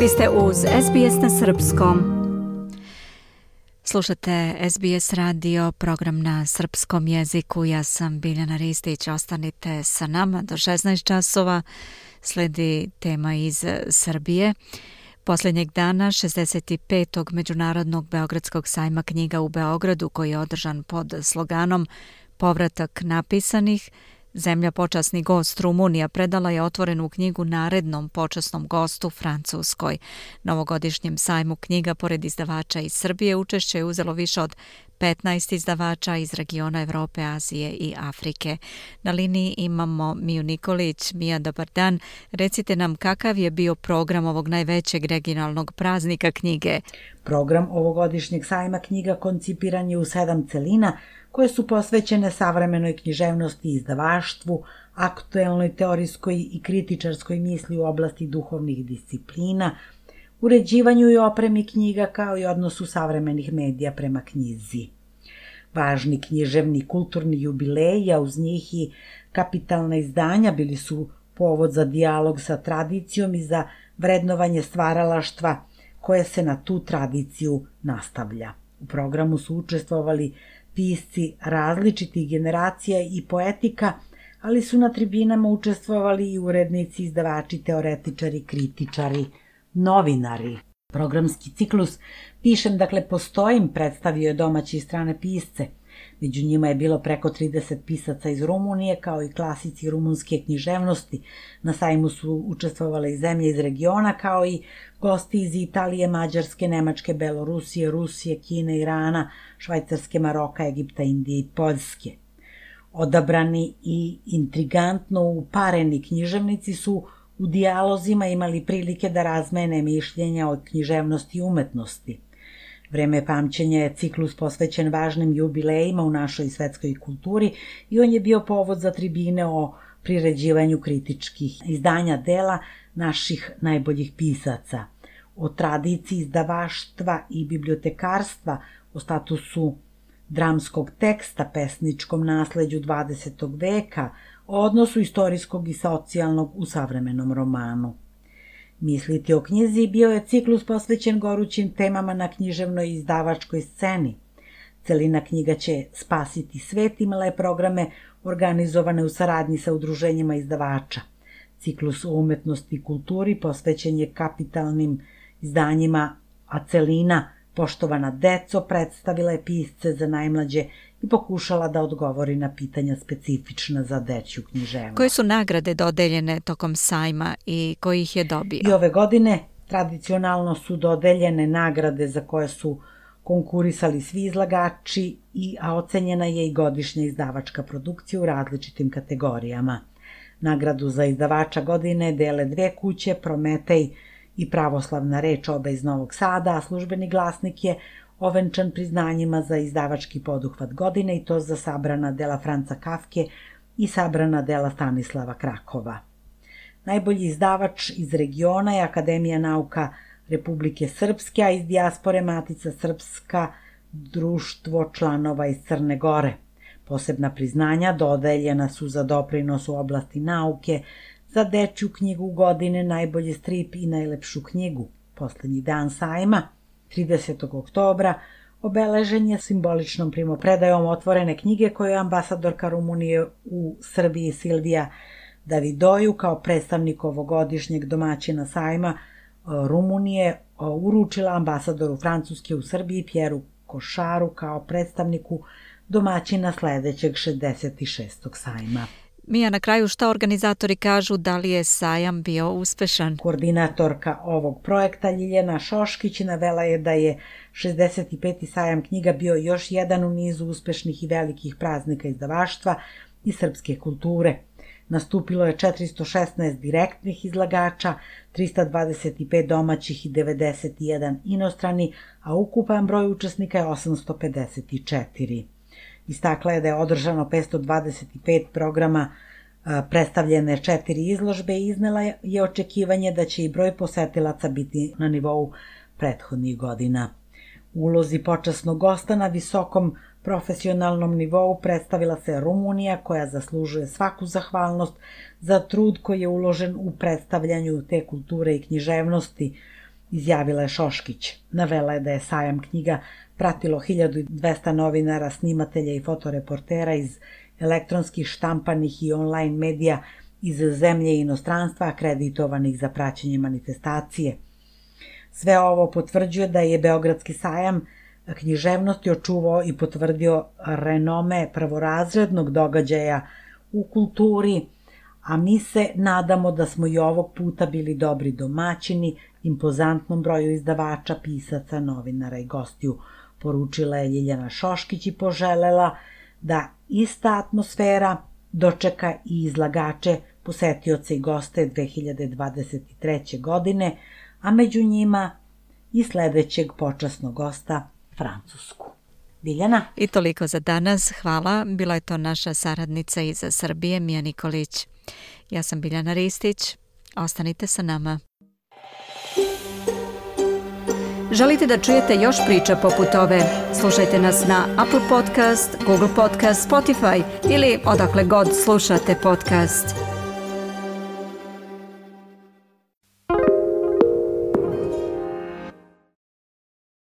Vi ste uz SBS na Srpskom. Slušate SBS radio, program na srpskom jeziku. Ja sam Biljana Ristić. Ostanite sa nama do 16 časova. Sledi tema iz Srbije. Posljednjeg dana 65. Međunarodnog Beogradskog sajma knjiga u Beogradu koji je održan pod sloganom Povratak napisanih – Zemlja počasni gost Rumunija predala je otvorenu knjigu narednom počasnom gostu Francuskoj. Novogodišnjem sajmu knjiga pored izdavača iz Srbije učešće je uzelo više od 15 izdavača iz regiona Evrope, Azije i Afrike. Na liniji imamo Miju Nikolić. Mija, dobar dan. Recite nam kakav je bio program ovog najvećeg regionalnog praznika knjige? Program ovogodišnjeg sajma knjiga koncipiran je u sedam celina, koje su posvećene savremenoj književnosti i izdavaštvu, aktuelnoj teorijskoj i kritičarskoj misli u oblasti duhovnih disciplina, uređivanju i opremi knjiga kao i odnosu savremenih medija prema knjizi. Važni književni kulturni jubileji, uz njih i kapitalna izdanja bili su povod za dijalog sa tradicijom i za vrednovanje stvaralaštva koje se na tu tradiciju nastavlja. U programu su učestvovali pisci različitih generacija i poetika, ali su na tribinama učestvovali i urednici, izdavači, teoretičari, kritičari, novinari. Programski ciklus Pišem, dakle, postojim predstavio je domaće i strane pisce – Među njima je bilo preko 30 pisaca iz Rumunije, kao i klasici rumunske književnosti. Na sajmu su učestvovale i zemlje iz regiona, kao i gosti iz Italije, Mađarske, Nemačke, Belorusije, Rusije, Kine, Irana, Švajcarske, Maroka, Egipta, Indije i Poljske. Odabrani i intrigantno upareni književnici su u dijalozima imali prilike da razmene mišljenja o književnosti i umetnosti – Vreme pamćenja je ciklus posvećen važnim jubilejima u našoj svetskoj kulturi i on je bio povod za tribine o priređivanju kritičkih izdanja dela naših najboljih pisaca, o tradiciji izdavaštva i bibliotekarstva, o statusu dramskog teksta, pesničkom nasleđu 20. veka, o odnosu istorijskog i socijalnog u savremenom romanu. Misliti o knjizi bio je ciklus posvećen gorućim temama na književnoj izdavačkoj sceni. Celina knjiga će spasiti svet imala je programe organizovane u saradnji sa udruženjima izdavača. Ciklus o umetnosti i kulturi posvećen je kapitalnim izdanjima, a celina Poštovana deco predstavila je pisce za najmlađe i pokušala da odgovori na pitanja specifična za deću književnost. Koje su nagrade dodeljene tokom sajma i koji ih je dobio? I ove godine tradicionalno su dodeljene nagrade za koje su konkurisali svi izlagači, i, a ocenjena je i godišnja izdavačka produkcija u različitim kategorijama. Nagradu za izdavača godine dele dve kuće, Prometej i pravoslavna reč oba iz Novog Sada, a službeni glasnik je ovenčan priznanjima za izdavački poduhvat godine i to za sabrana dela Franca Kafke i sabrana dela Stanislava Krakova. Najbolji izdavač iz regiona je Akademija nauka Republike Srpske, a iz dijaspore Matica Srpska društvo članova iz Crne Gore. Posebna priznanja dodeljena su za doprinos u oblasti nauke, za dečju knjigu godine, najbolji strip i najlepšu knjigu. Poslednji dan sajma – 30. oktobra obeležen je simboličnom primopredajom otvorene knjige koju je ambasadorka Rumunije u Srbiji Silvija Davidoju kao predstavnik ovogodišnjeg domaćina sajma e, Rumunije e, uručila ambasadoru Francuske u Srbiji Pjeru Košaru kao predstavniku domaćina sledećeg 66. sajma. Mija, na kraju šta organizatori kažu, da li je sajam bio uspešan? Koordinatorka ovog projekta Ljiljana Šoškić navela je da je 65. sajam knjiga bio još jedan u nizu uspešnih i velikih praznika izdavaštva i srpske kulture. Nastupilo je 416 direktnih izlagača, 325 domaćih i 91 inostrani, a ukupan broj učesnika je 854. Istakla je da je održano 525 programa predstavljene četiri izložbe i iznela je očekivanje da će i broj posetilaca biti na nivou prethodnih godina. Ulozi počasnog gosta na visokom profesionalnom nivou predstavila se Rumunija koja zaslužuje svaku zahvalnost za trud koji je uložen u predstavljanju te kulture i književnosti izjavila je Šoškić. Navela je da je sajam knjiga pratilo 1200 novinara, snimatelja i fotoreportera iz elektronskih štampanih i online medija iz zemlje i inostranstva akreditovanih za praćenje manifestacije. Sve ovo potvrđuje da je Beogradski sajam književnosti očuvao i potvrdio renome prvorazrednog događaja u kulturi, a mi se nadamo da smo i ovog puta bili dobri domaćini impozantnom broju izdavača, pisaca, novinara i gostiju, poručila je Ljiljana Šoškić i poželela da ista atmosfera dočeka i izlagače, posetioce i goste 2023. godine, a među njima i sledećeg počasnog gosta Francusku. Biljana. I toliko za danas. Hvala. Bila je to naša saradnica iz Srbije, Mija Nikolić. Ja sam Biljana Ristić. Ostanite sa nama. Želite da čujete još priča poput ove? Slušajte nas na Apple Podcast, Google Podcast, Spotify ili odakle god slušate podcast.